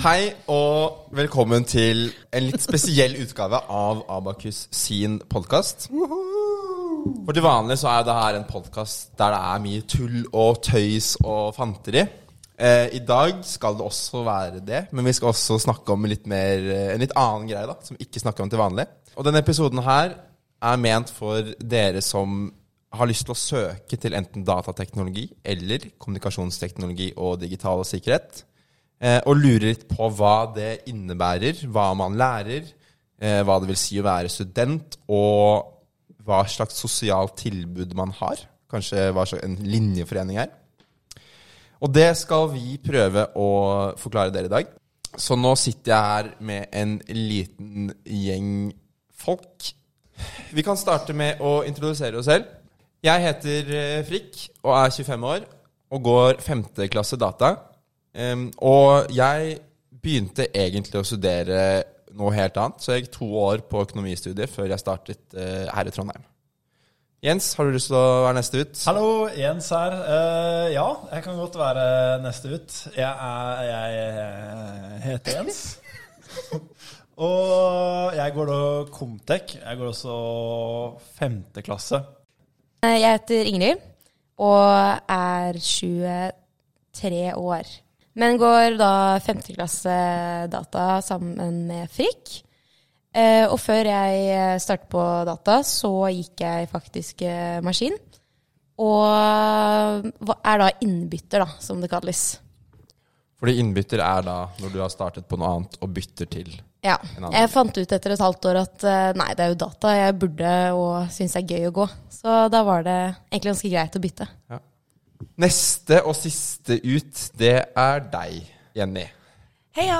Hei og velkommen til en litt spesiell utgave av Abakus sin podkast. For til vanlig så er det her en podkast der det er mye tull og tøys og fanteri. Eh, I dag skal det også være det, men vi skal også snakke om litt mer, eh, en litt annen greie, da, som vi ikke snakker om til vanlig. Og denne episoden her er ment for dere som har lyst til å søke til enten datateknologi eller kommunikasjonsteknologi og digital sikkerhet. Eh, og lurer litt på hva det innebærer, hva man lærer, eh, hva det vil si å være student, og hva slags sosialt tilbud man har. Kanskje hva slags en linjeforening er. Og det skal vi prøve å forklare dere i dag. Så nå sitter jeg her med en liten gjeng folk. Vi kan starte med å introdusere oss selv. Jeg heter eh, Frikk og er 25 år og går 5. klasse data. Um, og jeg begynte egentlig å studere noe helt annet, så jeg gikk to år på økonomistudiet før jeg startet uh, her i Trondheim. Jens, har du lyst til å være neste ut? Hallo, Jens her. Uh, ja, jeg kan godt være neste ut. Jeg, er, jeg heter Jens. og jeg går da Comtec. Jeg går også femte klasse. Eh, Jeg heter Ingrid og er 23 år. Men går da 5. klasse data sammen med Frikk. Eh, og før jeg startet på data, så gikk jeg faktisk eh, maskin. Og er da innbytter, da, som det kalles. Fordi innbytter er da når du har startet på noe annet og bytter til. Ja. En annen. Jeg fant ut etter et halvt år at eh, nei, det er jo data jeg burde og syns er gøy å gå. Så da var det egentlig ganske greit å bytte. Neste og siste ut, det er deg, Jenny. Heia!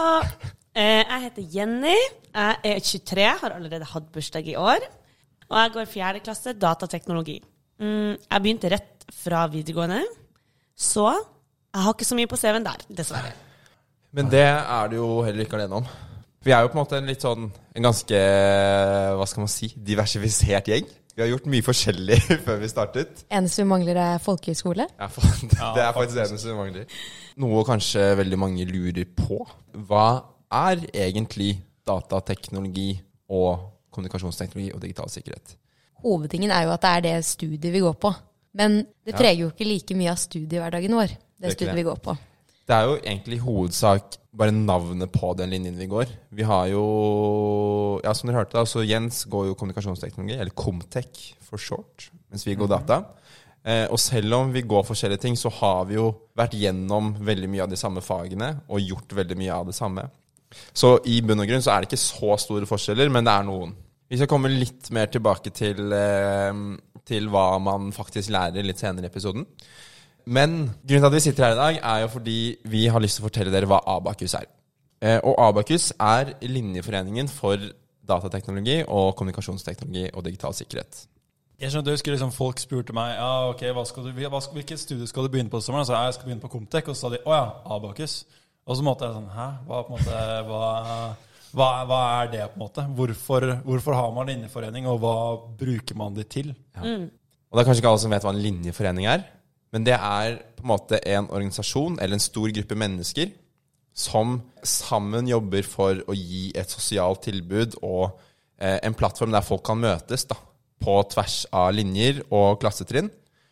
Eh, Jeg heter Jenny. Jeg er 23, har allerede hatt bursdag i år. Og jeg går fjerde klasse datateknologi. Mm, Jeg begynte rett fra videregående, så jeg har ikke så mye på CV-en der, dessverre. Men det er du jo heller ikke alene om. Vi er jo på en måte en litt sånn En ganske, hva skal man si, diversifisert gjeng. Vi har gjort mye forskjellig før vi startet. Eneste vi mangler, er folkehøyskole. Ja, det er faktisk det eneste vi mangler. Noe kanskje veldig mange lurer på. Hva er egentlig datateknologi og kommunikasjonsteknologi og digital sikkerhet? Hovedtingen er jo at det er det studiet vi går på. Men det preger jo ikke like mye av studiehverdagen vår, det, er studiet vi går på. Det er jo egentlig i hovedsak bare navnet på den linjen vi går. Vi har jo, ja som dere hørte da, så Jens går jo kommunikasjonsteknologi, eller Comtech for short, mens vi går data. Eh, og selv om vi går forskjellige ting, så har vi jo vært gjennom veldig mye av de samme fagene, og gjort veldig mye av det samme. Så i bunn og grunn så er det ikke så store forskjeller, men det er noen. Vi skal komme litt mer tilbake til, eh, til hva man faktisk lærer litt senere i episoden. Men grunnen til at vi sitter her i dag, er jo fordi vi har lyst til å fortelle dere hva Abakus er. Eh, og Abakus er linjeforeningen for datateknologi og kommunikasjonsteknologi og digital sikkerhet. Jeg skjønte, jeg husker liksom Folk spurte meg ja, ok, hva skal du, hva skal, hvilket studie skal du begynne på i sommeren. Så jeg, skal begynne på Comtec. Og så sa de å ja, Abakus. Og så måtte jeg sånn Hæ? Hva, på en måte, hva, hva, hva er det, på en måte? Hvorfor, hvorfor har man linjeforening, og hva bruker man det til? Og det er kanskje ikke alle som vet hva en linjeforening er, men det er på en måte en organisasjon eller en stor gruppe mennesker som sammen jobber for å gi et sosialt tilbud og eh, en plattform der folk kan møtes da, på tvers av linjer og klassetrinn,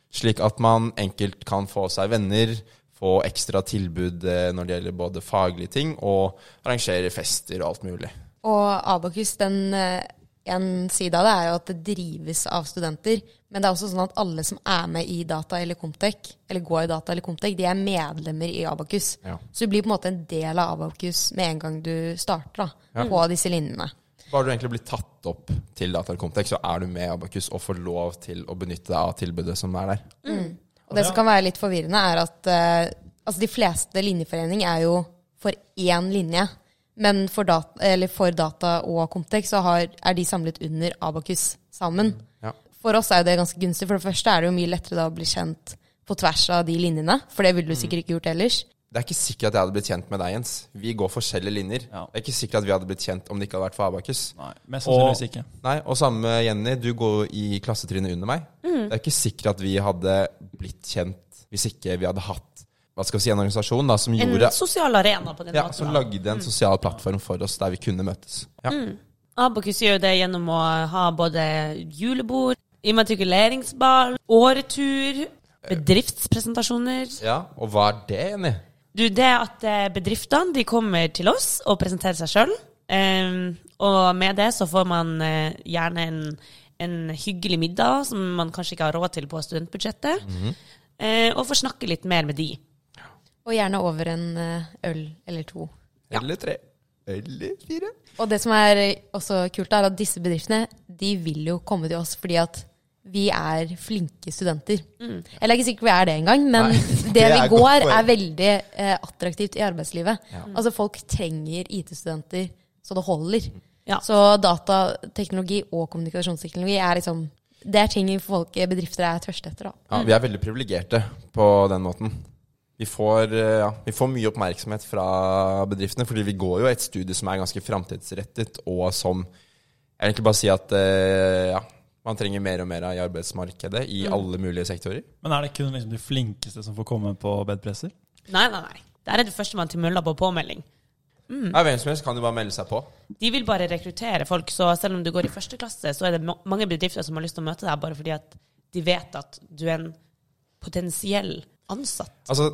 slik at man enkelt kan få seg venner, få ekstra tilbud eh, når det gjelder både faglige ting og arrangere fester og alt mulig. Og Abakus, den, eh, en side av det er jo at det drives av studenter. Men det er også sånn at alle som er med i Data eller Comtec, eller går i Data eller Comtec, de er medlemmer i Abakus. Ja. Så du blir på en måte en del av Abakus med en gang du starter da, Ja. på disse linjene. Bare du egentlig blir tatt opp til data eller Comtec, så er du med i Abakus og får lov til å benytte deg av tilbudet som er der. Og det som kan være litt forvirrende, er at uh, altså de fleste linjeforening er jo for én linje. Men for data, eller for data og Comtex så har, er de samlet under Abakus sammen. Ja. For oss er jo det ganske gunstig. For det første er det jo mye lettere da å bli kjent på tvers av de linjene. For det ville du sikkert ikke gjort ellers. det er ikke sikkert at jeg hadde blitt kjent med deg, Jens. Vi går forskjellige linjer. Ja. Det er ikke sikkert at vi hadde blitt kjent om det ikke hadde vært for Abakus. Nei, mest sannsynligvis ikke. Nei, og samme med Jenny, du går i klassetrinnet under meg. Det er ikke sikkert at vi hadde blitt kjent hvis ikke vi hadde hatt hva skal vi si, en organisasjon da, som En gjorde sosial arena på den ja, måten. som lagde en sosial plattform for oss der vi kunne møtes. Ja. Abakus gjør det gjennom å ha både julebord, immatrikuleringsball, åretur, bedriftspresentasjoner. ja, Og hva er det, Jenny? Du, det at eh, bedriftene de kommer til oss og presenterer seg sjøl. og med det så får man eh, gjerne en, en hyggelig middag som man kanskje ikke har råd til på studentbudsjettet. eh, og får snakke litt mer med de. Og gjerne over en eh, øl eller to. Eller tre. Eller fire. Og det som er også kult, er at disse bedriftene de vil jo komme til oss fordi at vi er flinke studenter. Eller jeg er ikke sikker vi er det engang, men Nei, det, det vi går, er veldig eh, attraktivt i arbeidslivet. Altså Folk trenger IT-studenter så det holder. Ja. Så datateknologi og kommunikasjonsteknologi er liksom Det er ting folk, bedrifter er tørste etter. da. Ja, vi er veldig privilegerte på den måten. Vi får, eh, ja, vi får mye oppmerksomhet fra bedriftene, fordi vi går jo et studie som er ganske framtidsrettet, og som Jeg vil egentlig bare si at eh, ja, man trenger mer og mer av i arbeidsmarkedet i alle mulige sektorer. Men er det kun liksom de flinkeste som får komme på bedpresser? Nei, nei, nei. Der er du førstemann til mølla på påmelding. Ja, Hvem som helst kan jo bare melde seg på. De vil bare rekruttere folk, så selv om du går i første klasse, så er det mange bedrifter som har lyst til å møte deg bare fordi at de vet at du er en potensiell ansatt. Altså,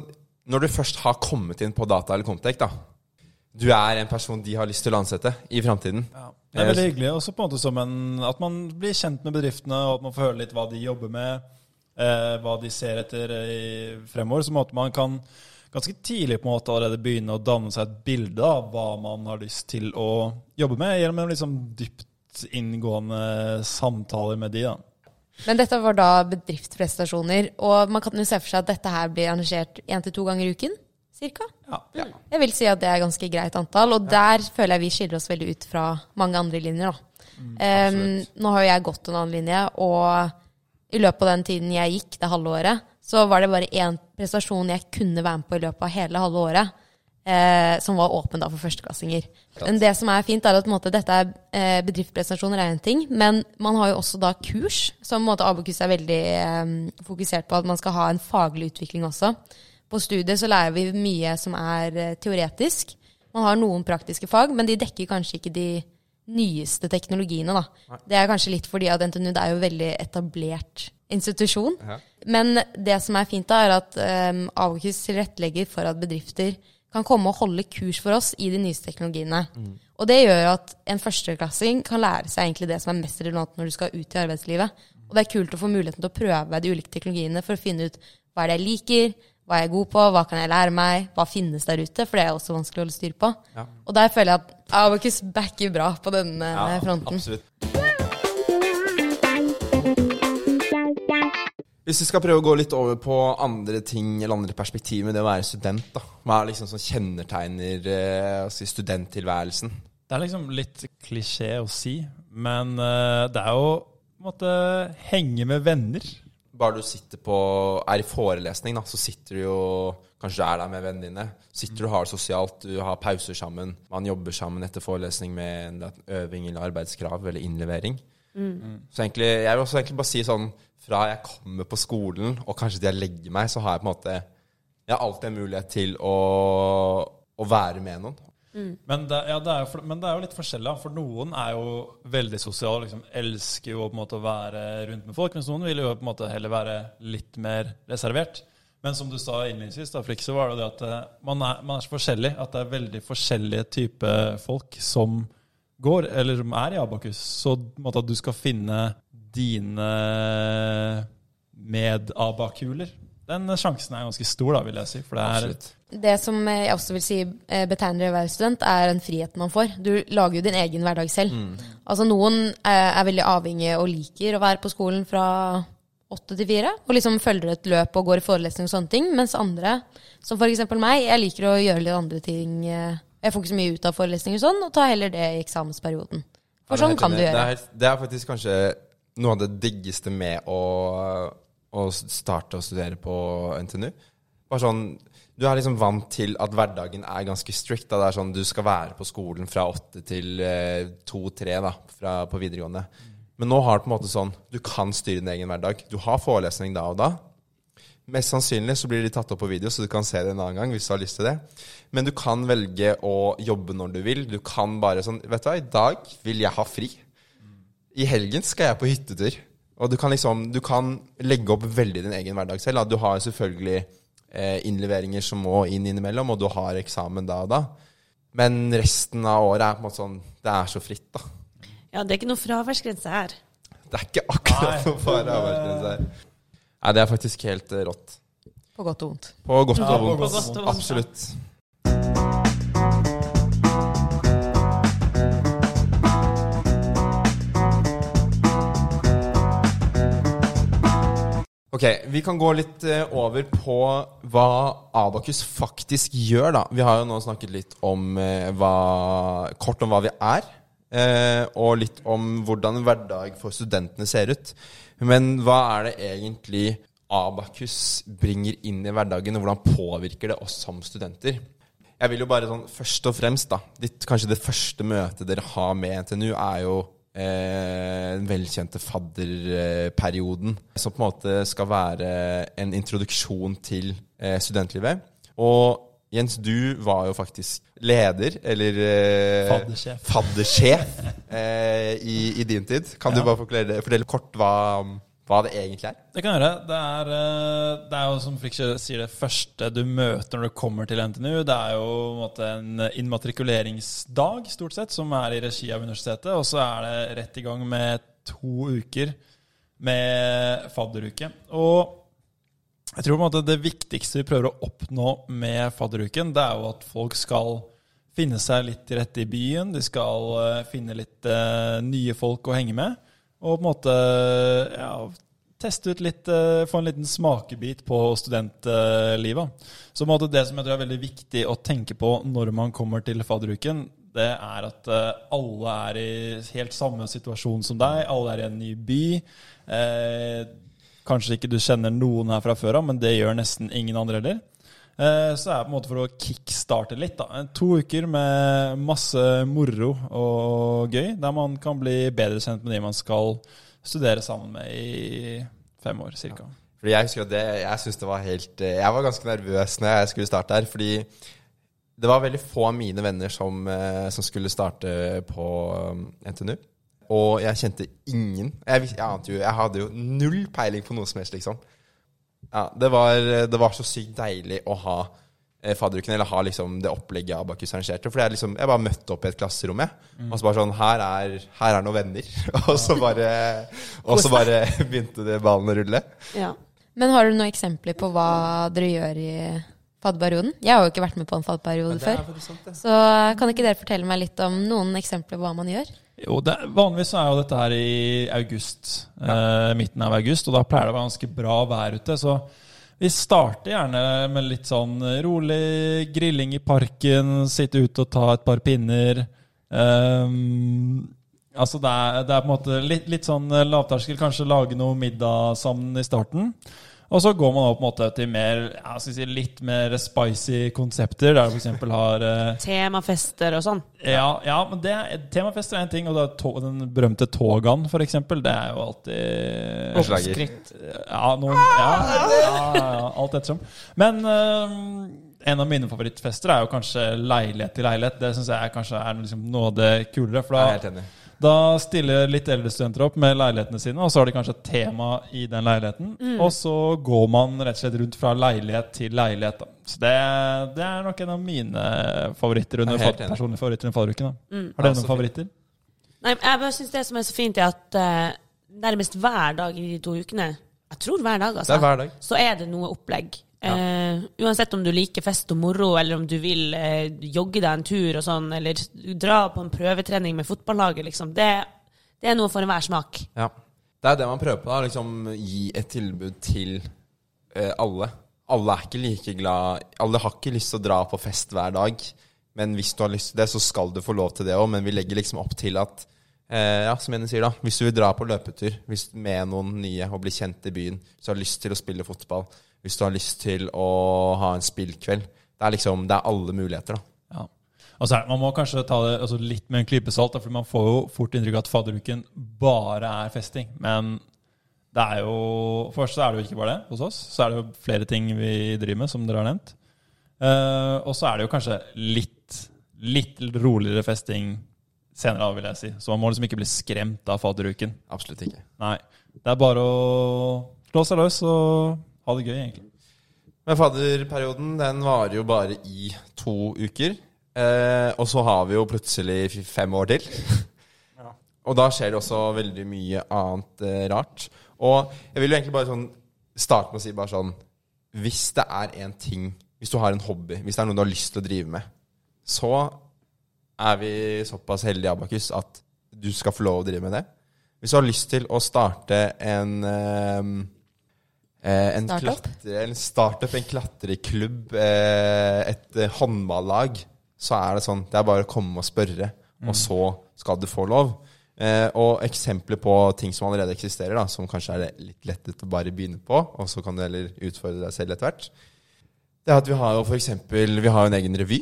Når du først har kommet inn på data eller Comtec, da Du er en person de har lyst til å ansette i framtiden. Det er veldig hyggelig. Også på en måte som en, at man blir kjent med bedriftene, og at man får høre litt hva de jobber med, eh, hva de ser etter i, fremover. Så måte man kan ganske tidlig på en måte allerede begynne å danne seg et bilde av hva man har lyst til å jobbe med, gjennom liksom dypt inngående samtaler med de. da. Men dette var da bedriftsprestasjoner, og man kan jo se for seg at dette her blir arrangert én til to ganger i uken? Cirka? Ja. Jeg vil si at det er ganske greit antall, og der føler jeg vi skiller oss veldig ut fra mange andre linjer. Da. um, nå har jo jeg gått en annen linje, og i løpet av den tiden jeg gikk, det halve året, så var det bare én prestasjon jeg kunne være med på i løpet av hele halve året, eh, som var åpen da for førsteklassinger. Men det som er fint, er at måte, dette er eh, bedriftspresentasjoner er en ting, men man har jo også da kurs, som måte Abakus er veldig eh, fokusert på at man skal ha en faglig utvikling også. På studiet så lærer vi mye som er eh, teoretisk. Man har noen praktiske fag, men de dekker kanskje ikke de nyeste teknologiene. Da. Det er kanskje litt fordi at NTNU er jo veldig etablert institusjon. Ja. Men det som er fint, da, er at eh, Abokus tilrettelegger for at bedrifter kan komme og holde kurs for oss i de nyeste teknologiene. Og det gjør at en førsteklassing kan lære seg egentlig det som er mest relevant når du skal ut i arbeidslivet. Og det er kult å få muligheten til å prøve de ulike teknologiene for å finne ut hva er det jeg liker, hva er jeg god på, hva kan jeg lære meg, hva finnes der ute, for det er også vanskelig å holde styr på. Ja. Og der føler jeg at Abakus backer bra på denne Ja, fronten. Absolutt. Hvis vi skal prøve å gå litt over på andre ting eller andre perspektiv med det å være student, da. Hva er liksom som kjennetegner eh, studenttilværelsen? Det er liksom litt klisjé å si, men eh, det er jo på en måte henge med venner. Bare du sitter på, er i forelesning, da, så sitter du jo Kanskje du er der med vennene dine. Sitter du har det sosialt, du har pauser sammen. Man jobber sammen etter forelesning med en øving eller arbeidskrav eller innlevering. Så egentlig, jeg vil også egentlig bare si sånn Fra jeg kommer på skolen og kanskje til jeg legger meg, så har jeg på en måte Jeg har alltid en mulighet til å, å være med noen. Men det, ja, det er jo for, men det er jo litt forskjellig. For noen er jo veldig sosiale, liksom elsker jo på en måte å være rundt med folk. Mens noen vil jo på en måte heller være litt mer reservert. Men som du sa innledningsvis, da, Flik, så var det det at eh, man er, man er så forskjellig. At det er veldig forskjellige typer folk som går, eller som er i Abakus. Så på en måte at du skal finne dine med-abakuler. Den sjansen er ganske stor, da, vil jeg si. For det er Det som jeg også vil si betegner betegner å være student, er den friheten man får. Du lager jo din egen hverdag selv. Altså Noen er, er veldig avhengige og liker å være på skolen fra åtte til fire, og liksom følger et løp og går i forelesning og sånne ting, mens andre, som eksempel meg, jeg liker å gjøre litt andre ting. eh, Jeg får ikke så mye ut av forelesninger og sånn, og tar heller det i eksamensperioden. Ja, For det er sånn kan du gjøre. Det er, det er faktisk kanskje noe av det diggeste med å, å starte å studere på NTNU. Bare sånn, du er liksom vant til at hverdagen er ganske strict. Da. Det er sånn Du skal være på skolen fra åtte til eh, to-tre på videregående. Men nå har du på en måte sånn Du kan styre din egen hverdag. Du har forelesning da og da. Mest sannsynlig så blir de tatt opp på video, så du kan se det en annen gang hvis du har lyst til det. Men du kan velge å jobbe når du vil. Du kan bare sånn Vet du hva, i dag vil jeg ha fri. I helgen skal jeg på hyttetur. Og du kan liksom Du kan legge opp veldig din egen hverdag selv. Du har selvfølgelig eh, innleveringer som må inn innimellom, og du har eksamen da og da. Men resten av året er på en måte sånn Det er så fritt, da. Ja, det er ikke noe fraværsgrense her. Det er ikke akkurat Nei, noe fraværsgrense her. Nei, det er faktisk helt eh, rått. På godt og vondt. På godt Ja, og på vondt. godt og vondt. Absolutt. Ok, Vi kan gå litt eh, over på hva Abakus faktisk gjør. da. Vi har jo nå snakket litt om eh, hva, kort om hva vi er, eh, og litt om hvordan en hverdag for studentene ser ut. Men hva er det egentlig Abakus bringer inn i hverdagen, og hvordan påvirker det oss som studenter? Jeg vil jo bare sånn, Først og fremst, da, ditt, kanskje det første møtet dere har med NTNU, er jo den velkjente fadderperioden. Som på en måte skal være en introduksjon til eh, studentlivet. Og Jens, du var jo faktisk leder, eller eh, Faddersjef. faddersjef eh, i, i din tid. Kan Ja. du bare fortelle kort hva, hva det egentlig er? Det kan gjøre. Det er, eh, det er jo som Frikk sier, det første du møter når du kommer til NTNU. Det er jo en, måte, en innmatrikuleringsdag, stort sett, som er i regi av universitetet. Og så er det rett i gang med to uker med fadderuke. Og jeg tror på en måte det viktigste vi prøver å oppnå med fadderuken, det er jo at folk skal finne seg litt til rette i byen. De skal eh, finne litt eh, nye folk å henge med. Og på en måte ja, teste ut litt, eh, få en liten smakebit på studentlivet. Så på en måte det som jeg tror er veldig viktig å tenke på når man kommer til fadderuken, det er at eh, alle er i helt samme situasjon som deg. Alle er i en ny by. Eh, Kanskje ikke du kjenner noen her fra før av, men det gjør nesten ingen andre heller. Eh, Så er det på en måte for å kickstarte litt. da. To uker med masse moro og gøy, der man kan bli bedre kjent med de man skal studere sammen med i fem år ca. Fordi Jeg husker at det, jeg synes det var helt eh, Jeg var ganske nervøs når jeg skulle starte her. Fordi det var veldig få av mine venner som, eh, som skulle starte på um, NTNU. Og jeg kjente ingen. Jeg, jeg, jo, jeg hadde jo null peiling på noe som helst, liksom. Ja, det var, det var så sykt deilig å ha eh, fadderuken, eller ha liksom det opplegget Abakus arrangerte. For jeg, liksom, jeg bare møtte opp i et klasserom, jeg. Og så bare sånn Her er, her er noen venner. og så bare, og så bare begynte det ballen å rulle. Ja. Men har du noen eksempler på hva dere gjør i fadderperioden? Jeg har jo ikke vært med på en fadderperiode er før. sant. Så kan ikke dere fortelle meg litt om noen eksempler på hva man gjør? Jo, det, Vanligvis er jo dette her i august, eh, midten av august, og da pleier det å være ganske bra vær ute. Så vi starter gjerne med litt sånn rolig grilling i parken, sitte ute og ta et par pinner. Ehm, altså det er, det er på en måte litt, litt sånn lavterskel, kanskje lage noe middag sammen i starten. Og så går man opp på en måte til mer, si, litt mer spicy konsepter, der du f.eks. har eh, Temafester og sånn. ja, ja, men det er, temafester er en ting, og det er to, den berømte togaen, for eksempel. Det er jo alltid Oppskritt. Ja, noen, ja, ja, ja, alt ettersom. Men øhm, en av mine favorittfester er jo kanskje leilighet til leilighet. Det syns jeg kanskje er liksom noe av det kulere. For da, Jeg er helt enig. Da stiller litt eldre studenter opp med leilighetene sine, og så har de kanskje et tema i den leiligheten. Og så går man rett og slett rundt fra leilighet til leilighet. Da. Så det, det er nok en av mine favoritter under er personlige favoritter under fadderuken. Mm. Har dere noen favoritter? Nei, jeg bare synes det som er så fint, er at uh, nærmest hver dag i de to ukene Jeg tror hver dag, altså. Det er hver dag. Så er det noe opplegg. Eh, uansett om du liker fest og moro, eller om du vil eh, jogge deg en tur og sånn, eller dra på en prøvetrening med fotballaget, liksom. Det, det er noe for enhver smak. Ja. Det er det man prøver på. da, liksom Gi et tilbud til eh, alle. Alle er ikke like glad Alle har ikke lyst til å dra på fest hver dag. Men hvis du har lyst til det, så skal du få lov til det òg. Men vi legger liksom opp til at eh, ja, som Jenny sier da Hvis du vil dra på løpetur hvis, med noen nye og bli kjent i byen, så har du lyst til å spille fotball, hvis du har lyst til å ha en spillkveld. Det er liksom, det er alle muligheter, da. Ja. Og så er, det- Man må kanskje ta det altså, litt med en klype salt, for man får jo fort inntrykk av at fadderuken bare er festing. Men det er jo Først så er det jo ikke bare det hos oss. Så er det jo flere ting vi driver med, som dere har nevnt. Uh, og så er det jo kanskje litt, litt roligere festing senere vil jeg si. Så man må liksom ikke bli skremt av fadderuken. Absolutt ikke. Nei. Det er bare å slå seg løs og ha det gøy, egentlig. Men fadderperioden den varer jo bare i to uker. Eh, og så har vi jo plutselig fem år til. Og da skjer det også veldig mye annet eh, rart. Og jeg vil jo egentlig bare sånn starte med å si bare sånn Hvis det er en ting Hvis du har en hobby, hvis det er noe du har lyst til å drive med, så er vi såpass heldige Abakus at du skal få lov å drive med det. Hvis du har lyst til å starte en eh, eh, en Startup? klatre, en startup, en klatreklubb, eh, et eh, håndballag, så er det sånn Det er bare å komme og spørre, og så skal du få lov. Eh, og eksempler på ting som allerede eksisterer, da, som kanskje er litt lettet å bare begynne på, og så kan du heller utfordre deg selv etter hvert. Det er at vi har jo for eksempel Vi har jo en egen revy.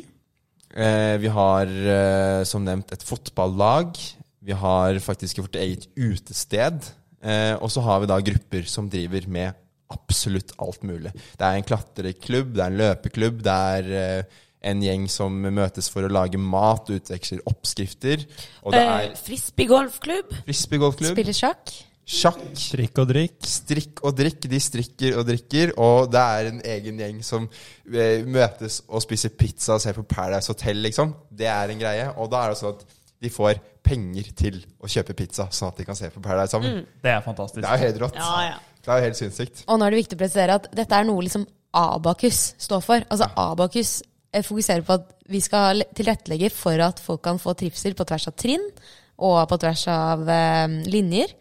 Eh, vi har eh, som nevnt et fotballag. Vi har faktisk vårt eget utested. Eh, og så har vi da grupper som driver med absolutt alt mulig. Det er en klatreklubb, det er en løpeklubb, det er eh, en gjeng som møtes for å lage mat, utveksler oppskrifter. Og det Eh, er Frisbeegolfklubb. frisbeegolfklubb, Spiller sjakk. sjakk, Strikk og drikk. strikk og drikk. De strikker og drikker, og det er en egen gjeng som eh, møtes og spiser pizza og ser på Paradise Hotel, liksom. Det er en greie. Og da er det sånn at de får penger til å kjøpe pizza, sånn at de kan se på Paradise sammen. Det er fantastisk. Det er jo helt rått. Ja, ja. Det er jo helt sinnssykt. Og nå er det viktig å presisere at dette er noe liksom Abakus står for. Altså Abakus eh, fokuserer på at vi skal tilrettelegge for at folk kan få trivsel på tvers av trinn og på tvers av eh, linjer.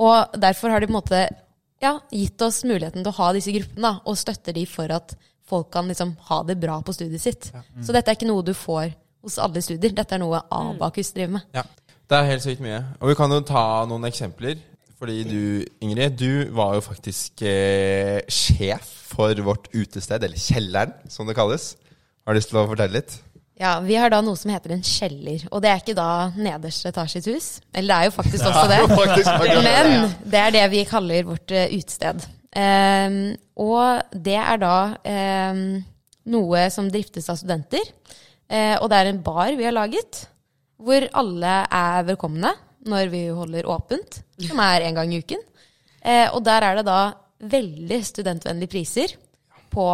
Og derfor har de på en måte ja, gitt oss muligheten til å ha disse gruppene da, og støtter de for at folk kan liksom ha det bra på studiet sitt. Så dette er ikke noe du får hos alle studier. Dette er noe Abakus driver med. Ja. Det er helt sykt mye. Og vi kan jo ta noen eksempler. Fordi du, Ingrid, du var jo faktisk eh, sjef for vårt utested, eller Kjelleren, som det kalles. Har du lyst til å fortelle litt? Ja, Vi har da noe som heter en kjeller. Og det er ikke da nederste etasje i et hus. Eller det er jo faktisk også det. Faktisk. Men det er det vi kaller vårt uh, utested. Um, og det er da um, noe som driftes av studenter. Uh, og det er en bar vi har laget, hvor alle er velkomne når vi holder åpent, som er en gang i uken. Eh, og der er det da veldig studentvennlige priser på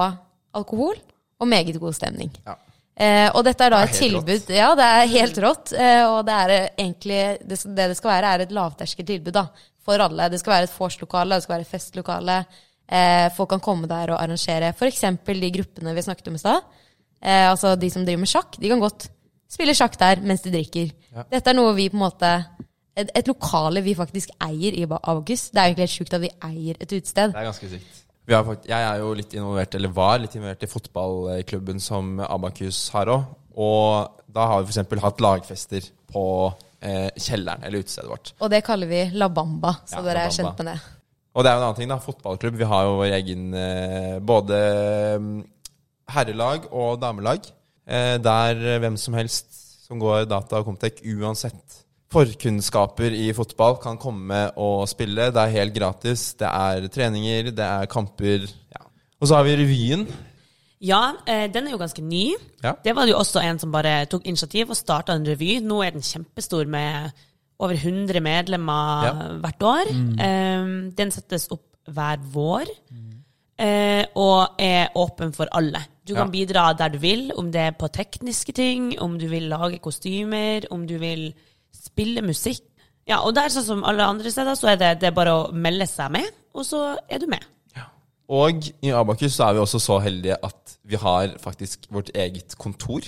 alkohol og meget god stemning. Ja. Eh, og dette er da Det er et tilbud tilbud Ja, det er helt rått. Eh, og det er eh, egentlig det, det det skal være, er et lavterskeltilbud da, for alle. Det skal være et vorslokale, det skal være et festlokale. Eh, folk kan komme der og arrangere f.eks. de gruppene vi snakket om i stad. Eh, altså de som driver med sjakk. De kan godt spille sjakk der mens de drikker. Dette er noe vi på en måte et, et lokale vi faktisk eier i August. Det er jo egentlig helt sjukt at vi eier et utested. Det er ganske sykt. Vi har fakt- jeg er jo litt involvert, eller var litt involvert i fotballklubben som Abakus har òg. Og da har vi f.eks. hatt lagfester på eh, kjelleren, eller utestedet vårt. Og det kaller vi La Bamba, så Ja, dere er kjent med det. Og det er jo en annen ting, da. Fotballklubb. Vi har jo vår egen eh, både mm, herrelag og damelag. Eh, der eh, hvem som helst som går data og Comtec, uansett forkunnskaper i fotball, kan komme og spille. Det er helt gratis. Det er treninger, det er kamper. Ja. Og så har vi revyen. Ja, eh, den er jo ganske ny. Ja. Det var det jo også en som bare tok initiativ og starta en revy. Nå er den kjempestor med over 100 medlemmer Ja. hvert år. Mm. den settes opp hver vår. Eh, og er åpen for alle. Du kan Ja. bidra der du vil, om det er på tekniske ting, om du vil lage kostymer, om du vil spille musikk. Ja, og der, sånn som alle andre steder, så er det, det er bare å melde seg med, og så er du med. Og i Abakus så er vi også så heldige at vi har faktisk vårt eget kontor.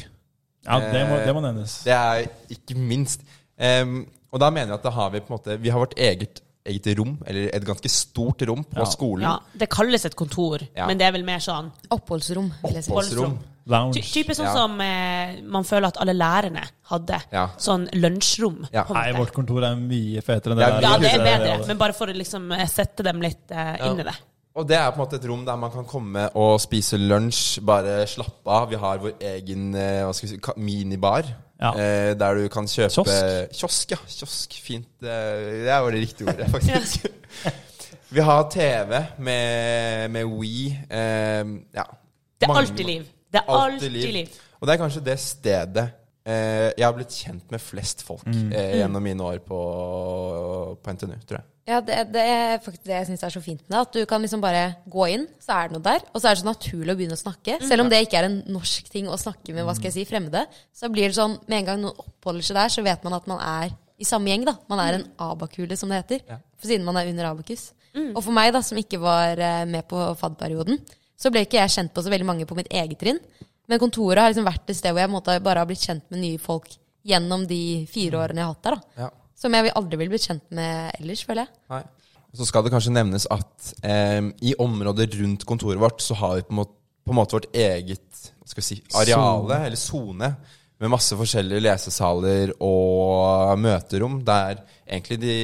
Ja, det må, det må nevnes. Det er ikke minst. Um, og da mener jeg at da har vi på en måte Vi har vårt eget, eget rom, eller et ganske stort rom på Ja. skolen. Ja, det kalles et kontor, Ja. men det er vel mer sånn Oppholdsrom, vil Oppholdsrom. Ty type sånn Ja. som eh, man føler at alle lærerne hadde. Ja. Sånn lunsjrom. Ja. Nei, vårt kontor er mye fetere enn det Ja, der. ja, det er bedre, men bare for å liksom eh, sette dem litt eh, inn i det. Og det er på en måte et rom der man kan komme og spise lunsj, bare slappe av. Vi har vår egen eh, hva skal vi si, minibar. Ja. Eh, der du kan kjøpe Kiosk. Kiosk, ja. Kiosk, fint. Det er jo det riktige ordet, faktisk. vi har TV med, med Wii. Eh, ja. Det er Mange- alltid liv. Det er Alltid alltid liv. liv. Og det er kanskje det stedet eh, jeg har blitt kjent med flest folk Mm. eh, gjennom mine år på, på NTNU, tror jeg. Ja, det, det er faktisk det jeg syns er så fint med det. At du kan liksom bare gå inn, så er det noe der. Og så er det så naturlig å begynne å snakke. Selv om det ikke er en norsk ting å snakke med hva skal jeg si, fremmede. Så blir det sånn, med en gang noen oppholder seg der, så vet man at man er i samme gjeng. da. Man er en abakule, som det heter. Ja. For siden man er under abakus. Og for meg, da, som ikke var eh, med på FAD-perioden, så ble ikke jeg kjent på så veldig mange på mitt eget trinn. Men kontoret har liksom vært et sted hvor jeg måte bare har blitt kjent med nye folk gjennom de fire årene jeg har hatt der. Ja. Som jeg aldri vil blitt kjent med ellers, føler jeg. Nei. Så skal det kanskje nevnes at eh, i området rundt kontoret vårt så har vi på en måte, på en måte vårt eget skal si, areale, Zone. eller sone, med masse forskjellige lesesaler og møterom, der egentlig de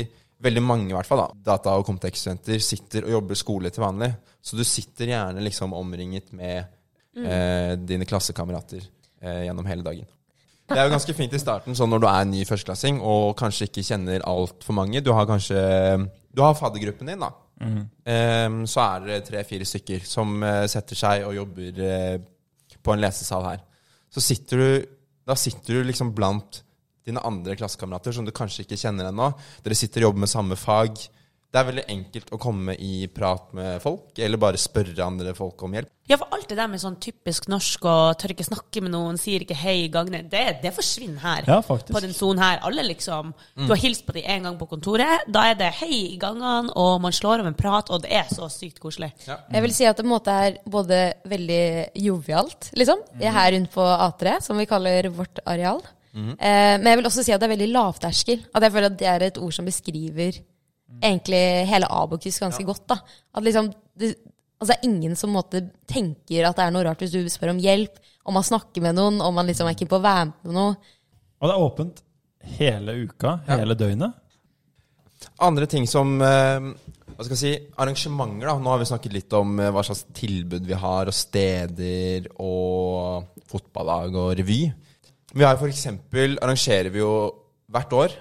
veldig mange i hvert fall da, data- og Comtec-studenter sitter og jobber skole til vanlig. Så du sitter gjerne liksom omringet med eh, dine klassekamerater eh, gjennom hele dagen. Det er jo ganske fint i starten, sånn når du er ny førsteklassing og kanskje ikke kjenner altfor mange. Du har kanskje Du har faddergruppen din, da. Ehm, så er det tre-fire stykker som eh, setter seg og jobber eh, på en lesesal her. Så sitter du Da sitter du liksom blant dine andre klassekamerater som du kanskje ikke kjenner ennå. Dere sitter og jobber med samme fag. Det er veldig enkelt å komme i prat med folk, eller bare spørre andre folk om hjelp. Ja, for alt det der med sånn typisk norsk og tør ikke snakke med noen, sier ikke hei i gangene, det, det forsvinner her. Ja, faktisk. På den sonen her. Alle liksom Du har hilst på dem en gang på kontoret, da er det hei i gangene, og man slår av en prat, og det er så sykt koselig. Jeg vil si at det på en måte er både veldig jovialt, liksom. Jeg er her rundt på A3, som vi kaller vårt areal. Eh, men jeg vil også si at det er veldig lavterskel. At jeg føler at det er et ord som beskriver egentlig hele Abokus ganske godt. da. At liksom, det, altså det er ingen som på måte tenker at det er noe rart hvis du spør om hjelp, om man snakker med noen, om man liksom er keen på å være med på noe. Og det er åpent hele uka, hele døgnet. Andre ting som eh, hva skal jeg si, arrangementer. da Nå har vi snakket litt om eh, hva slags tilbud vi har, og steder, og fotballag og revy. Vi har for eksempel, arrangerer vi jo hvert år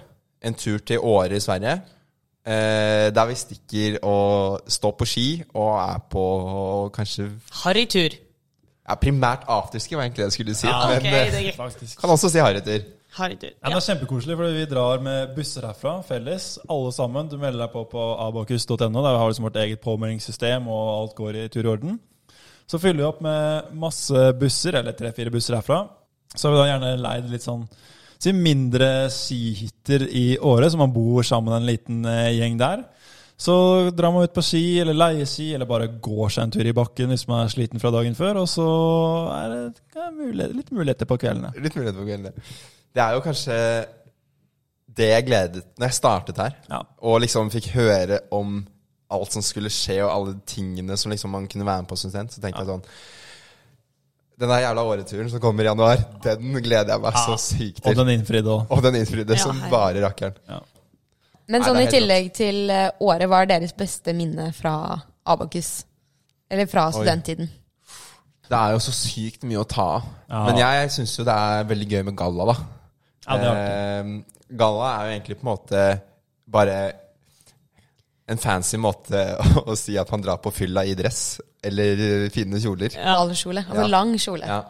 en tur til Åre i Sverige. Eh, der vi stikker og står på ski og er på kanskje Harrytur. ja, Primært afterski, var egentlig det jeg skulle si. Ja, men ok, eh, det er kan også si harrytur. Harrytur. Ja, det er kjempekoselig, for vi drar med busser herfra, felles, alle sammen. Du melder deg på på abakus.no, der vi har liksom vårt eget påmeldingssystem, og alt går i tur i orden. Så fyller vi opp med masse busser, eller tre-fire busser herfra. Så har vi da gjerne leid litt sånn si mindre skihytter i året, så man bor sammen en liten eh, gjeng der. Så drar man ut på ski, eller leier ski, eller bare går seg en tur i bakken hvis man er sliten fra dagen før, og så er det mulighet, litt muligheter på kveldene. Litt muligheter på kveldene. Det er jo kanskje det jeg gledet når jeg startet her. Ja. Og liksom fikk høre om alt som skulle skje, og alle tingene som liksom man kunne være med på. Så tenkte jeg sånn Den der jævla åreturen som kommer i januar, den gleder jeg meg så sykt til. Og den innfridde òg. Og den innfridde Ja, som bare rakkeren. Men Nei, sånn i tillegg tillegg til eh, året, hva er deres beste minne fra Abakus? Eller fra studenttiden? Det er jo så sykt mye å ta av. Ja. Men jeg syns jo det er veldig gøy med galla, da. Ja, det er. Eh, galla er jo egentlig på en måte bare en fancy måte å, å si at man drar på fylla i dress eller fine kjoler. Ja. Ballkjole. Altså Ja. lang kjole. Ja.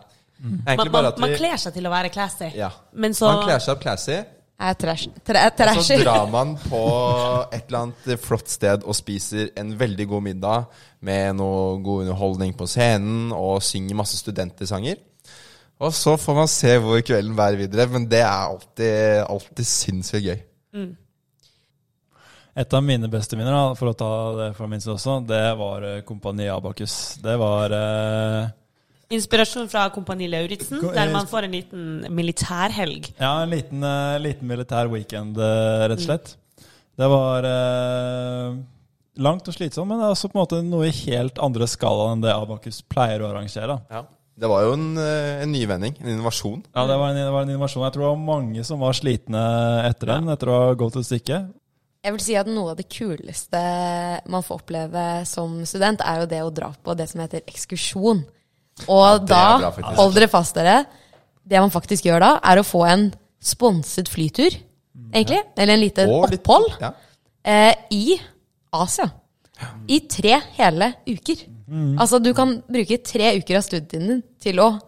Man, Egentlig man, bare man kler seg til å være classy, ja. men så Man kler seg opp classy, Er trash, tra, og så drar man på et eller annet flott sted og spiser en veldig god middag med noe god underholdning på scenen og synger masse studentersanger. Og så får man se hvor kvelden bærer videre, men det er alltid, alltid sinnssykt gøy. Et av mine beste minner, da, for å ta det fra min side også, det var eh, Kompani Abakus. Det var eh, Inspirasjon fra Kompani Lauritzen, der man får en liten militærhelg. ja, en liten, eh, liten militær weekend, eh, rett og slett. Det var eh, langt og slitsomt, men det er også på en måte noe i helt andre skala enn det Abakus pleier å arrangere. Ja. Det var jo en, eh, en nyvending, en innovasjon. Ja, det var, en, det var en innovasjon. Jeg tror det var mange som var slitne etter den, etter å ha gått et stykke. Jeg vil si at noe av det kuleste man får oppleve som student, er jo det å dra på det som heter ekskursjon. Og er da, bra, hold dere fast dere, det man faktisk gjør da, er å få en sponset flytur, egentlig. Eller en liten Og litt- opphold Ja. eh, i Asia. I tre hele uker. Altså, du kan bruke tre uker av studietiden din til å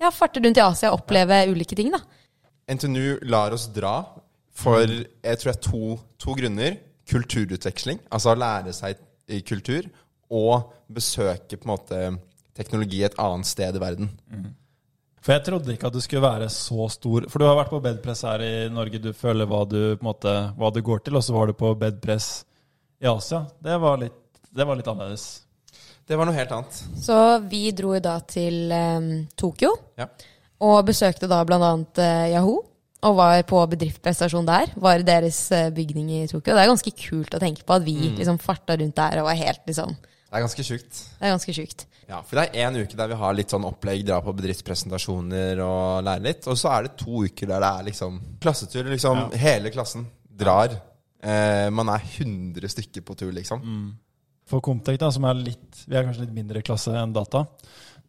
ja, farte rundt i Asia og oppleve ulike ting, da. NTNU lar oss dra for jeg tror det er to, to grunner. Kulturutveksling, altså å lære seg i kultur, og besøke på en måte teknologi et annet sted i verden. For jeg trodde ikke at du skulle være så stor. For du har vært på bedpress her i Norge, du føler hva du, på en måte, hva du går til, og så var du på bedpress i Asia. Det var litt, det var litt annerledes. Det var noe helt annet. Så vi dro da til um, Tokyo, Ja. og besøkte da blant annet eh, Yahoo. Og var på bedriftsprestasjon der. Var i deres eh, bygning i Tokyo. Det er ganske kult å tenke på at vi liksom farta rundt der og var helt liksom Det er ganske sjukt. Det er ganske sjukt. Ja, for det er én uke der vi har litt sånn opplegg, dra på bedriftspresentasjoner og lære litt. Og så er det to uker der det er liksom klassetur. Liksom hele klassen drar. Eh, man er 100 stykker på tur, liksom. For Comtec, da, som er litt Vi er kanskje litt mindre klasse enn data.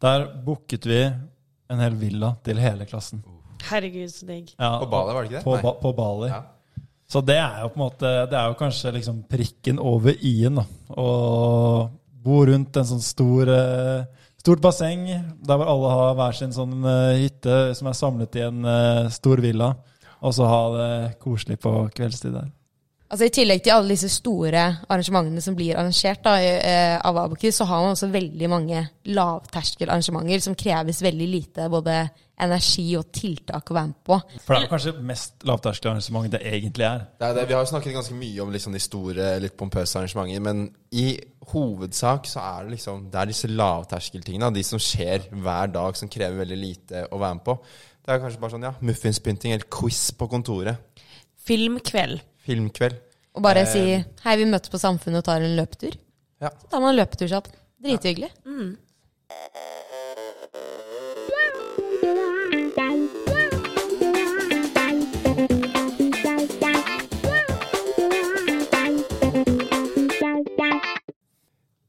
Der booket vi en hel villa til hele klassen. Herregud, så digg. Ja, På Bali, var det ikke det? På, ba, på Bali. Ja. Så det er jo på en måte Det er jo kanskje liksom prikken over i-en. Å bo rundt en sånn stor eh, stort basseng der hvor alle har hver sin sånn eh, hytte som er samlet i en eh, stor villa, og så ha det koselig på kveldstid der. Altså I tillegg til alle disse store arrangementene som blir arrangert da, eh, av Abakus, så har man også veldig mange lavterskelarrangementer som kreves veldig lite både energi og tiltak å være med på. For det er jo kanskje mest lavterskelarrangement det egentlig er. Det er det. Vi har jo snakket ganske mye om liksom de store, litt pompøse arrangementer, men i hovedsak så er det liksom Det er disse lavterskeltingene, de som skjer hver dag, som krever veldig lite å være med på. Det er kanskje bare sånn, ja, muffinspynting eller quiz på kontoret. Filmkveld. Filmkveld. Og bare Eh. si 'hei, vi møtes på Samfunnet og tar en løpetur'. Ja. Så tar man en løpetur sammen. Drithyggelig.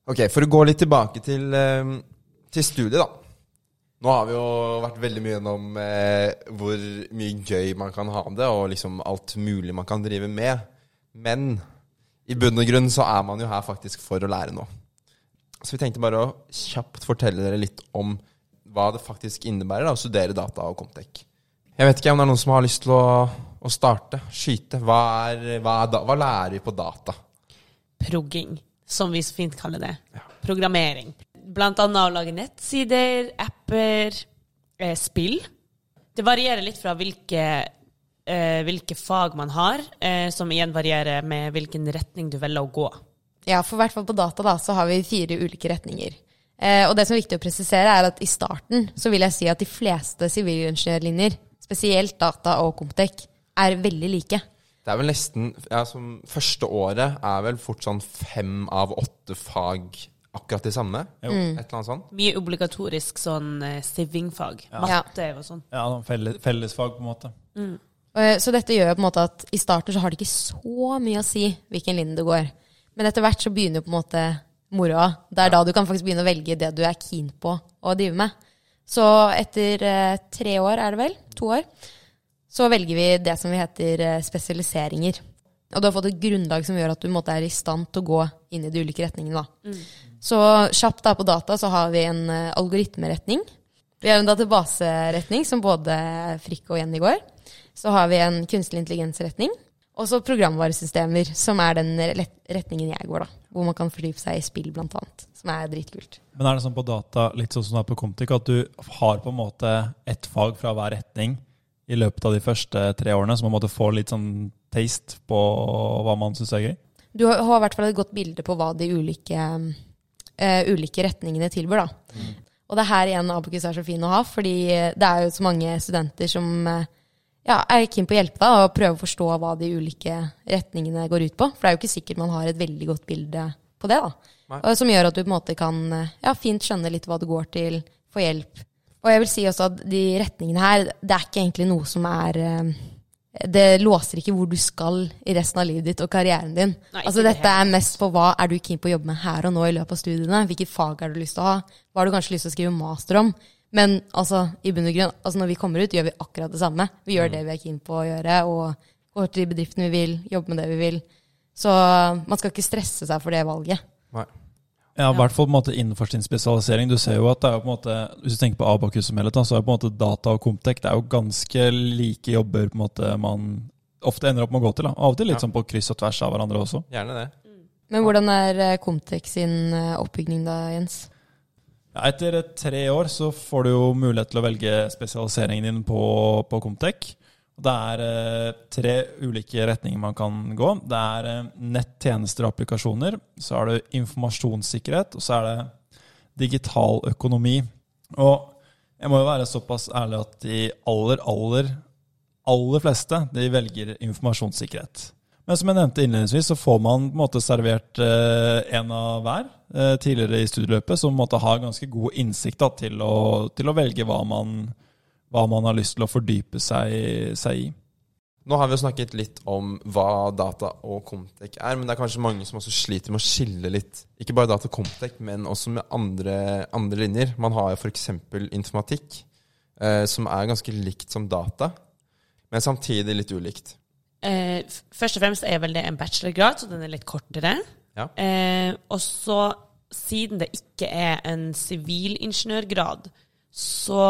Ok, for å gå litt tilbake til, eh, til studiet, da. Nå har vi jo vært veldig mye gjennom eh, hvor mye gøy man kan ha det, og liksom alt mulig man kan drive med. Men i bunn og grunn så er man jo her faktisk for å lære noe. Så vi tenkte bare å kjapt fortelle dere litt om hva det faktisk innebærer da, å studere data og Comtec. Jeg vet ikke om det er noen som har lyst til å, å starte, skyte. Hva, er, hva, er da, hva lærer vi på data? Progging, som vi så fint kaller det. Programmering. Blant annet å lage nettsider, apper, eh, spill. Det varierer litt fra hvilke, eh, hvilke fag man har, eh, som igjen varierer med hvilken retning du velger å gå. Ja, for i hvert fall på data da, så har vi fire ulike retninger. Eh, og det som er viktig å presisere, er at i starten så vil jeg si at de fleste sivilingeniørlinjer, spesielt data og Comtec, er veldig like. Det er vel nesten ja, som Første året er vel fort sånn fem av åtte fag akkurat det samme. Et eller annet sånt. Mye obligatorisk sånn eh, sivingfag. Ja. Matte og sånn. Ja, felles, Fellesfag, på en måte. Mm. Så dette gjør jo på en måte at i starten så har det ikke så mye å si hvilken linje du går. Men etter hvert så begynner jo på en måte moroa. Det er da du kan faktisk begynne å velge det du er keen på å drive med. Så etter eh, tre år, er det vel? To år? Så velger vi det som vi heter eh, spesialiseringer. Og du har fått et grunnlag som gjør at du på måte, er i stand til å gå inn i de ulike retningene. Da. Så kjapt da på data så har vi en uh, algoritmeretning. Vi har en databaseretning, som både Frikk og Jenny går. Så har vi en kunstig intelligensretning. Og så programvaresystemer, som er den retningen jeg går, da. Hvor man kan fordype seg i spill, blant annet. Som er dritkult. Men er det sånn på data, litt sånn som det er på Comtic, at du har på en måte ett fag fra hver retning i løpet av de første tre årene, så man måtte få litt sånn taste på hva man syns er gøy? Du har har i hvert fall et godt bilde på hva de ulike, uh, ulike retningene tilbyr. Da. Og det er her igjen Abokus er så fin å ha, fordi det er jo så mange studenter som eh, ja, er keen på å hjelpe deg og prøve å forstå hva de ulike retningene går ut på. For det er jo ikke sikkert man har et veldig godt bilde på det. da. Nei. Og som gjør at du på en måte kan eh, ja, fint skjønne litt hva det går til, få hjelp. Og jeg vil si også at de retningene her, det er ikke egentlig noe som er det låser ikke hvor du skal i resten av livet ditt og karrieren din. Nei, altså Dette er mest på hva er du keen på å jobbe med her og nå i løpet av studiene. Hvilke fag har du lyst til å ha? Hva har du kanskje lyst til å skrive master om? Men altså, i bunn og grunn, altså når vi kommer ut, gjør vi akkurat det samme. Vi gjør det vi er keen på å gjøre, og går til de bedriftene vi vil, jobber med det vi vil. Så man skal ikke stresse seg for det valget. Nei. Ja, i hvert fall på en måte innenfor sin spesialisering. Du ser jo at det er jo på en måte, Hvis du tenker på Abakus som helhet, så er jo på en måte data og Comtec det er jo ganske like jobber på en måte man ofte ender opp med å gå til. da. Av og til litt Ja. sånn på kryss og tvers av hverandre også. Gjerne det. Men hvordan er eh, Comtec sin oppbygging oppbygning da, Jens? Ja, etter eh, tre år så får du jo mulighet til å velge spesialiseringen din på, på Comtec. Det er eh, tre ulike retninger man kan gå. Det er eh, nettjenester og applikasjoner. Så er det informasjonssikkerhet, og så er det digital økonomi. Og jeg må jo være såpass ærlig at de aller, aller, aller fleste de velger informasjonssikkerhet. Men som jeg nevnte innledningsvis, så får man på en måte servert eh, en av hver tidligere i studieløpet, som på en måte har ganske god innsikt da, til, å, til å velge hva man, hva man har lyst til å fordype seg, seg i. Nå har vi jo snakket litt om hva data og Comtec er, men det er kanskje mange som også sliter med å skille litt. Ikke bare data og Comtec, men også med andre, andre linjer. Man har jo f.eks. informatikk, eh, som er ganske likt som data, men samtidig litt ulikt. Eh, først og fremst er vel det en bachelorgrad, så den er litt kortere. Ja. Eh, og så, siden det ikke er en sivilingeniørgrad, så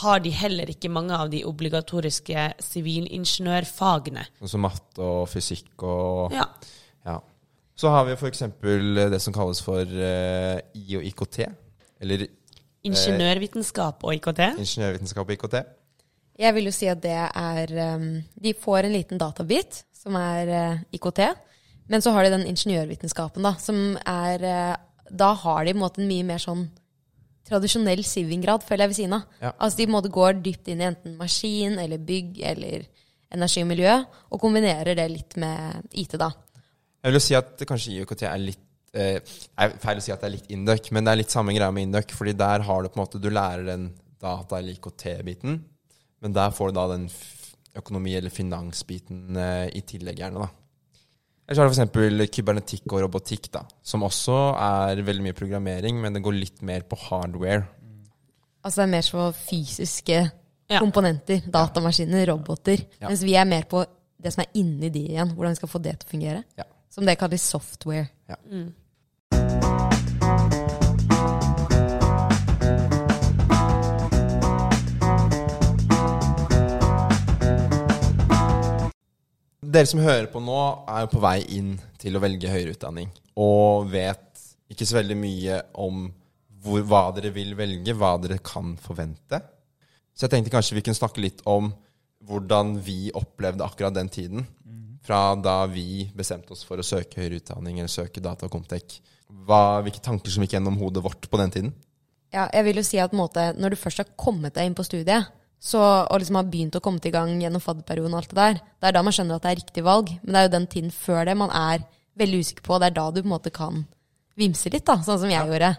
har de heller ikke mange av de obligatoriske sivilingeniørfagene. Sånn som matte og fysikk og Ja. Ja. Så har vi f.eks. det som kalles for eh, I og IKT. Eller Ingeniørvitenskap og IKT. ingeniørvitenskap og IKT. Jeg vil jo si at det er um, De får en liten databit, som er eh, IKT. Men så har de den ingeniørvitenskapen, da, som er eh, Da har de på en måte en mye mer sånn tradisjonell sivingrad, føler jeg, ved siden av. Ja. Altså de på en måte går dypt inn i enten maskin eller bygg eller energi og miljø, og kombinerer det litt med IT, da. Jeg vil jo si at kanskje IKT er litt eh, er feil å si at det er litt Induc, men det er litt samme greia med Induc. fordi der har du på en måte Du lærer den data- eller IKT-biten, men der får du da den økonomi- eller finansbiten eh, i tillegg, gjerne. da. Ellers har du f.eks. kybernetikk og robotikk, da, som også er veldig mye programmering, men det går litt mer på hardware. Altså det er mer så fysiske Ja. komponenter. Datamaskiner, roboter. Ja. Mens vi er mer på det som er inni de igjen. Hvordan vi skal få det til å fungere. Ja. Som det kalles software. Ja. Mm. Dere som hører på nå, er jo på vei inn til å velge høyere utdanning. Og vet ikke så veldig mye om hvor, hva dere vil velge, hva dere kan forvente. Så jeg tenkte kanskje vi kunne snakke litt om hvordan vi opplevde akkurat den tiden. Fra da vi bestemte oss for å søke høyere utdanning eller søke data og Comtec. Hva, hvilke tanker som gikk gjennom hodet vårt på den tiden? Ja, jeg vil jo si at måte, når du først har kommet deg inn på studiet, så, og liksom har begynt å komme til gang gjennom fadderperioden og alt det der, det er da man skjønner at det er riktig valg. Men det er jo den tiden før det man er veldig usikker på. Det er da du på en måte kan vimse litt, da, sånn som jeg gjorde.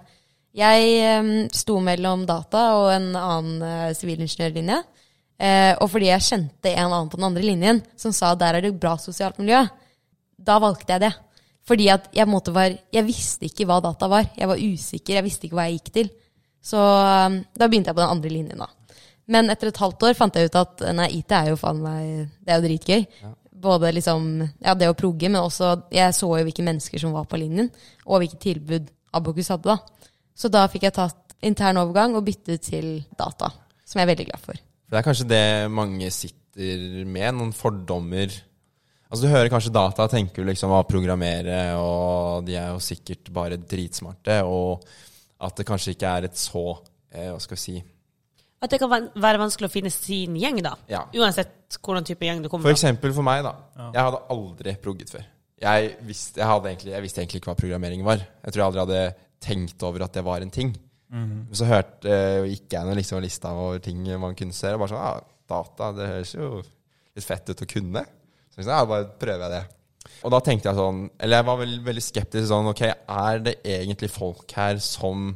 Jeg um, sto mellom data og en annen sivilingeniørlinje. sivilingeniørlinje. uh, og fordi jeg kjente en annen på den andre linjen som sa der er det bra sosialt miljø, da valgte jeg det. Fordi at jeg, måtte var, jeg visste ikke hva data var. Jeg var usikker, jeg visste ikke hva jeg gikk til. Så um, da begynte jeg på den andre linjen, da. Men etter et halvt år fant jeg ut at nei, IT er jo faen meg Det er jo dritgøy. Både liksom Ja, det å progge, men også Jeg så jo hvilke mennesker som var på linjen, og hvilke tilbud Abokus hadde, da. Så da fikk jeg tatt intern overgang og byttet til data, som jeg er veldig glad for. For det er kanskje det mange sitter med, noen fordommer. Altså Du hører kanskje data, tenker liksom å programmere, og de er jo sikkert bare dritsmarte, og at det kanskje ikke er et så eh, Hva skal vi si At det kan være vanskelig å finne sin gjeng, da. Ja. Uansett hvordan type gjeng du kommer For fra. eksempel for meg, da. Jeg hadde aldri progget før. Jeg visste, jeg, hadde egentlig, jeg visste egentlig ikke hva programmering var. Jeg tror jeg aldri hadde tenkt over at det var en ting. Men så hørte uh, gikk jeg gjennom liksom lista over ting man kunne se, og bare sånn ah, Data, det høres jo litt fett ut å kunne. Så jeg sa, ja, bare prøver jeg det. Og da tenkte jeg sånn Eller jeg var veldig, veldig skeptisk sånn Ok, er det egentlig folk her som,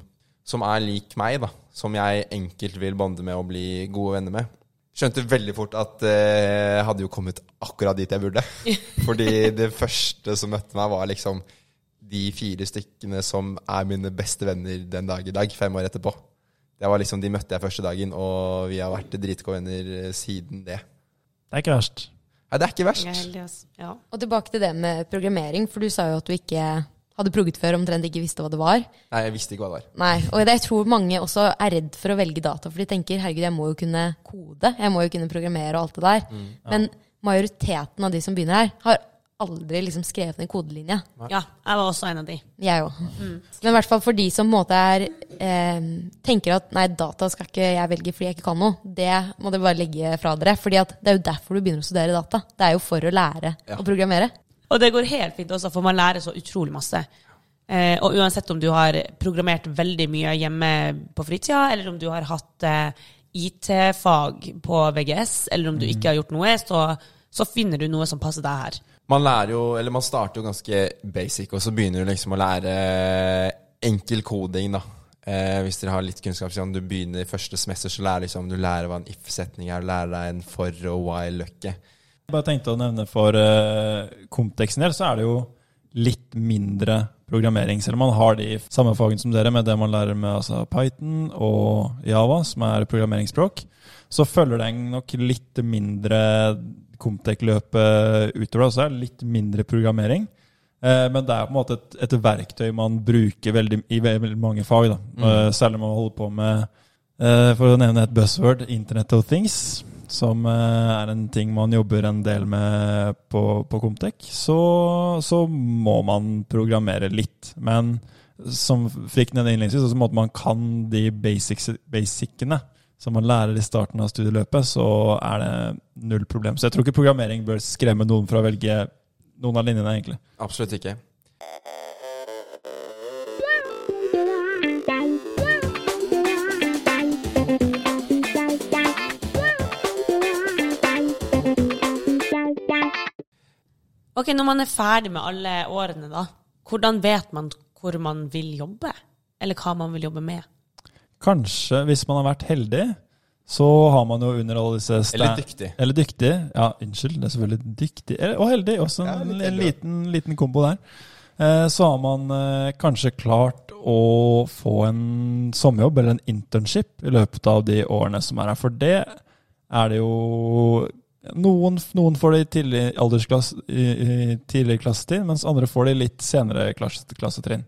som er lik meg, da? Som jeg enkelt vil bonde med og bli gode venner med? Skjønte veldig fort at eh, jeg hadde jo kommet akkurat dit jeg burde. Fordi det første som møtte meg, var liksom de fire stykkene som er mine beste venner den dag i dag, fem år etterpå. Det var liksom, De møtte jeg første dagen, og vi har vært dritgode venner eh, siden det. Det er ikke verst. Nei, det er ikke verst. er heldig. Ja. Og tilbake til det med programmering, for du sa jo at du ikke hadde progget før, omtrent ikke visste hva det var. Nei, jeg visste ikke hva det var. Nei, og jeg tror mange også er redd for å velge data, for de tenker herregud, jeg må jo kunne kode, jeg må jo kunne programmere og alt det der. Mm. Men majoriteten av de som begynner her, har aldri liksom skrevet en kodelinje. ja, jeg var også en av de. Jeg òg. Men i hvert fall for de som på en måte er eh, tenker at nei, data skal ikke jeg velge fordi jeg ikke kan noe, det må dere bare legge fra dere. fordi det er jo derfor du begynner å studere data. Det er jo for å lære Ja. å programmere. Og det går helt fint også, for man lærer så utrolig masse. Eh, og uansett om du har programmert veldig mye hjemme på fritida, eller om du har hatt eh, IT-fag på VGS, eller om du ikke har gjort noe, så, så finner du noe som passer deg her. Man lærer jo, eller man starter jo ganske basic, og så begynner du liksom å lære enkel koding, da. Eh, hvis dere har litt kunnskap, så du begynner i første semester, så lærer liksom, du lærer hva en if-setning er, du lærer deg en for- og while-løkke. Bare tenkte å nevne for uh, Comteksen del, så er det jo litt mindre programmering, selv om man har de samme fagene som dere, med det man lærer med altså Python og Java, som er programmeringsspråk, så følger den nok litt mindre Comtec-løpet utover. Så er det litt mindre programmering. Eh, men det er på en måte et, et verktøy man bruker veldig, i veldig mange fag. Da. Mm. særlig når man holder på med, eh, for å nevne et buzzword, Internet of Things, som eh, er en ting man jobber en del med på, på Comtec, så, så må man programmere litt. Men som fikk nevnte innledningsvis, så måtte man kan de basicene som man lærer i starten av studieløpet, så er det null problem. Så jeg tror ikke programmering bør skremme noen fra å velge noen av linjene, egentlig. Absolutt ikke. Ok, Når man er ferdig med alle årene, da, hvordan vet man hvor man vil jobbe? Eller hva man vil jobbe med? Kanskje, hvis man har vært heldig, så har man jo under alle disse Eller dyktig. Eller dyktig. Ja, unnskyld. Det er selvfølgelig dyktig. Og heldig. Også en, Ja, en liten, liten kombo der. Eh, Så har man eh, kanskje klart å få en sommerjobb eller en internship i løpet av de årene som er her. For det er det jo Noen, noen får det i tidlig aldersklasse, i, i tidlig klassetid, mens andre får det i litt senere klasse, klassetrinn.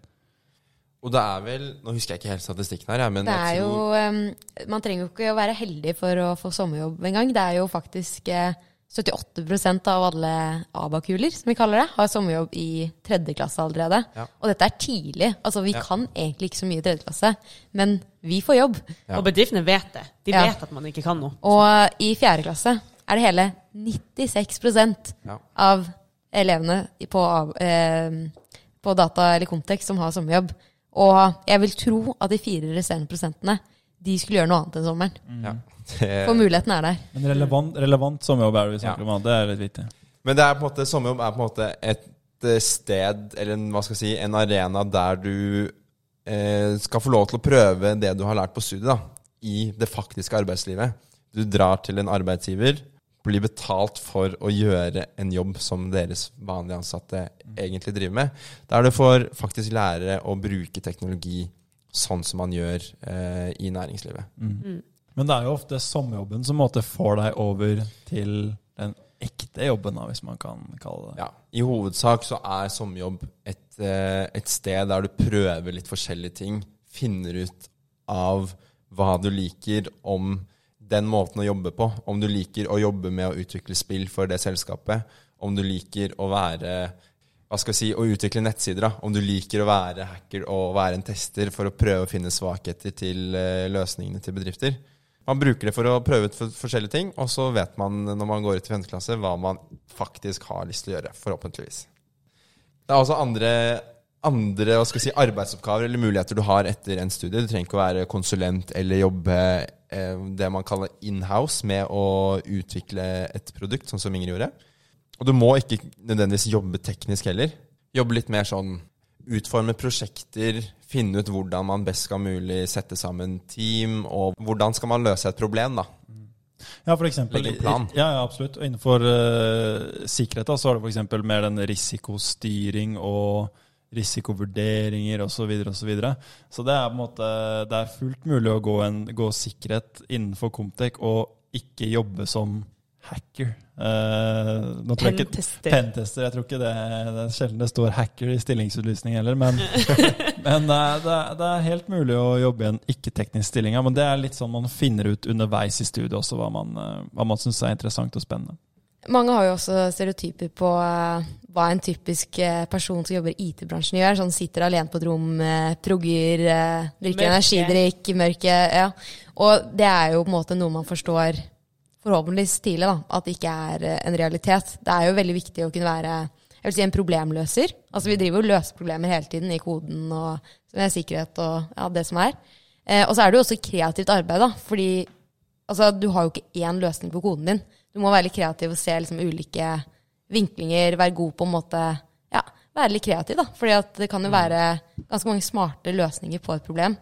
Og det er vel Nå husker jeg ikke helt statistikken her, men Det er jeg jo, man trenger jo ikke å være heldig for å få sommerjobb engang. Det er jo faktisk eh, 78 av alle ABAK-kuler, som vi kaller det, har sommerjobb i tredje klasse allerede. Ja. Og dette er tidlig. Altså, vi Ja. kan egentlig ikke så mye i tredje klasse, men vi får jobb. Ja. Og bedriftene vet det. De Ja. vet at man ikke kan noe. Og i fjerde klasse er det hele 96 Ja. av elevene på, av- eh, på data eller kontekst som har sommerjobb. Og jeg vil tro at de fire resterende prosentene de skulle gjøre noe annet enn sommeren. ja. For muligheten er der. Men relevant, relevant sommerjobb er det vi snakker Ja. om. Det er litt viktig. men det er på en måte sommerjobb er på en måte et eh, sted, eller en, hva skal jeg si, en arena der du eh, skal få lov til å prøve det du har lært på studiet, da, i det faktiske arbeidslivet. Du drar til en arbeidsgiver, blir betalt for å gjøre en jobb som deres vanlige ansatte egentlig driver med. Der du får faktisk lære å bruke teknologi sånn som man gjør eh, i næringslivet. Men det er jo ofte sommerjobben som måte får deg over til den ekte jobben, da, hvis man kan kalle det det. Ja, I hovedsak så er sommerjobb et, eh, et sted der du prøver litt forskjellige ting. Finner ut av hva du liker om den måten å jobbe på. Om du liker å jobbe med å utvikle spill for det selskapet. Om du liker å være hva skal jeg si, å utvikle nettsider. da. Om du liker å være hacker og være en tester for å prøve å finne svakheter til eh, løsningene til bedrifter. Man bruker det for å prøve ut forskjellige ting, og så vet man når man går ut i 5. klasse, hva man faktisk har lyst til å gjøre. Forhåpentligvis. Det er også andre, andre hva skal jeg si, arbeidsoppgaver eller muligheter du har etter en studie. Du trenger ikke å være konsulent eller jobbe eh, det man kaller in-house med å utvikle et produkt, sånn som Inger gjorde. Og du må ikke nødvendigvis jobbe teknisk heller. Jobbe litt mer sånn Utforme prosjekter, finne ut hvordan man best skal mulig sette sammen team, og hvordan skal man løse et problem, da. Ja, for eksempel, Legge en plan. Ja, ja, absolutt. Og innenfor uh, sikkerhet da, så er det f.eks. mer den risikostyring og risikovurderinger osv. Så, videre, og så, videre. så det er på en måte Det er fullt mulig å gå, en, gå sikkerhet innenfor Comtec og ikke jobbe som hacker. Eh, ikke- Pentester. Pentester. Jeg tror ikke det, det er sjelden det står hacker i stillingsutlysning heller, men, men det, er, det, er, er helt mulig å jobbe i en ikke-teknisk stilling. Men det er litt sånn man finner ut underveis i studiet også hva man, eh, hva man syns er interessant og spennende. Mange har jo også stereotyper på eh, hva en typisk eh, person som jobber i IT-bransjen gjør. Sånn sitter alene på et rom, progger, eh, drikker energidrikk, mørke ja. Og det er jo på en måte noe man forstår forhåpentligvis tidlig, da, at det ikke er en realitet. Det er jo veldig viktig å kunne være jeg vil si en problemløser. Altså Vi driver og løser problemer hele tiden i koden og med sikkerhet og ja, det som er. Eh, og så er det jo også kreativt arbeid, da. Fordi altså, du har jo ikke én løsning på koden din. Du må være litt kreativ og se liksom, ulike vinklinger, være god på en måte Ja, være litt kreativ, da. Fordi at det kan jo være ganske mange smarte løsninger på et problem.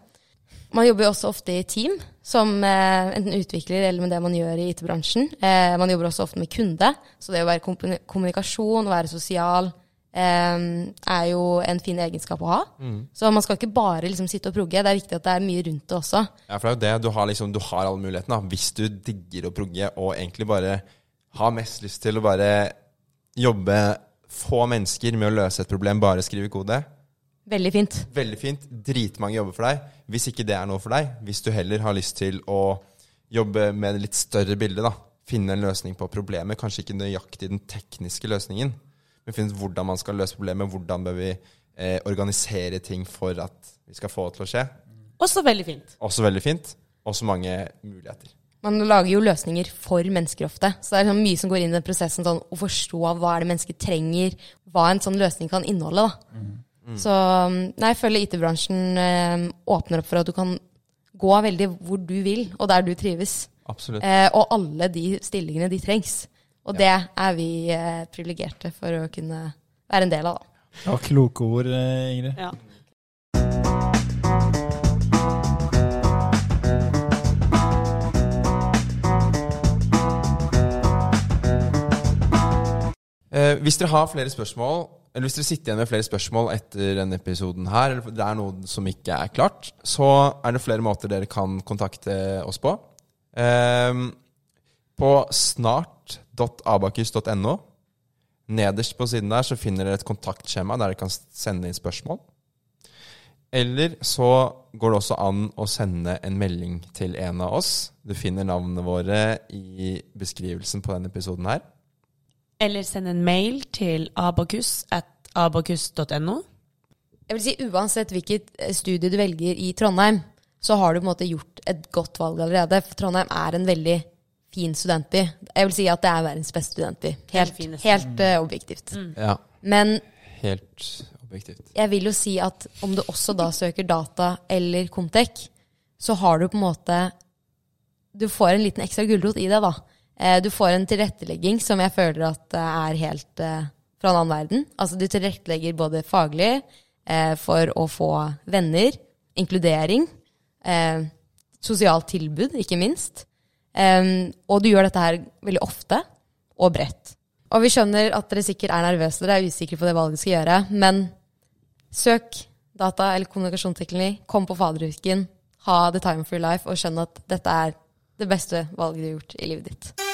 Man jobber jo også ofte i team, som eh, enten utvikler eller med det man gjør i IT-bransjen. Eh, man jobber også ofte med kunde, så det å være kommuni- kommunikasjon, være sosial, er jo en fin egenskap å ha. Så man skal ikke bare liksom, sitte og progge, det er viktig at det er mye rundt det også. Ja, for det er jo det. Du har, liksom, du har alle mulighetene. Hvis du digger å progge og egentlig bare har mest lyst til å bare jobbe få mennesker med å løse et problem, bare skrive kode. Veldig fint. Veldig fint. Dritmange jobber for deg. Hvis ikke det er noe for deg, hvis du heller har lyst til å jobbe med det litt større bildet, da. Finne en løsning på problemet. Kanskje ikke nøyaktig den tekniske løsningen, men finner ut hvordan man skal løse problemet. Hvordan bør vi eh, organisere ting for at vi skal få det til å skje. Også veldig fint. Også veldig fint. Også mange muligheter. Man lager jo løsninger for mennesker ofte. Så det er sånn mye som går inn i den prosessen, sånn å forstå hva er det mennesket trenger, hva en sånn løsning kan inneholde. da. Så nei, jeg føler IT-bransjen eh, åpner opp for at du kan gå veldig hvor du vil, og der du trives. Absolutt. Eh, og alle de stillingene de trengs. Og det er vi eh, privilegerte for å kunne være en del av. da. Ja, kloke ord, eh, Ingrid. Ja. Eh, hvis dere har flere spørsmål, eller hvis dere sitter igjen med flere spørsmål etter denne episoden her, eller det er noe som ikke er klart, så er det flere måter dere kan kontakte oss på. Eh, på snart.abakus.no. Nederst på siden der så finner dere et kontaktskjema der dere kan sende inn spørsmål. Eller så går det også an å sende en melding til en av oss. Du finner navnene våre i beskrivelsen på denne episoden her. Eller send en mail til abakus at abakus.no. Jeg vil si Uansett hvilket eh, studie du velger i Trondheim, så har du på en måte gjort et godt valg allerede. For Trondheim er en veldig fin studentby. Jeg vil si at det er verdens beste studentby. Helt, helt uh, objektivt. Ja, Men helt objektivt. jeg vil jo si at om du også da søker data eller Comtec, så har du på en måte Du får en liten ekstra gulrot i det, da. Eh, Du får en tilrettelegging som jeg føler at eh, er helt eh, fra en annen verden. Altså du tilrettelegger både faglig eh, for å få venner, inkludering, eh, sosialt tilbud, ikke minst. Em, og du gjør dette her veldig ofte og bredt. Og vi skjønner at dere sikkert er nervøse, dere er usikre på det valget skal gjøre, men søk data eller kommunikasjonsteknologi, kom på faderuken, ha the time for your life og skjønn at dette er det beste valget du har gjort i livet ditt.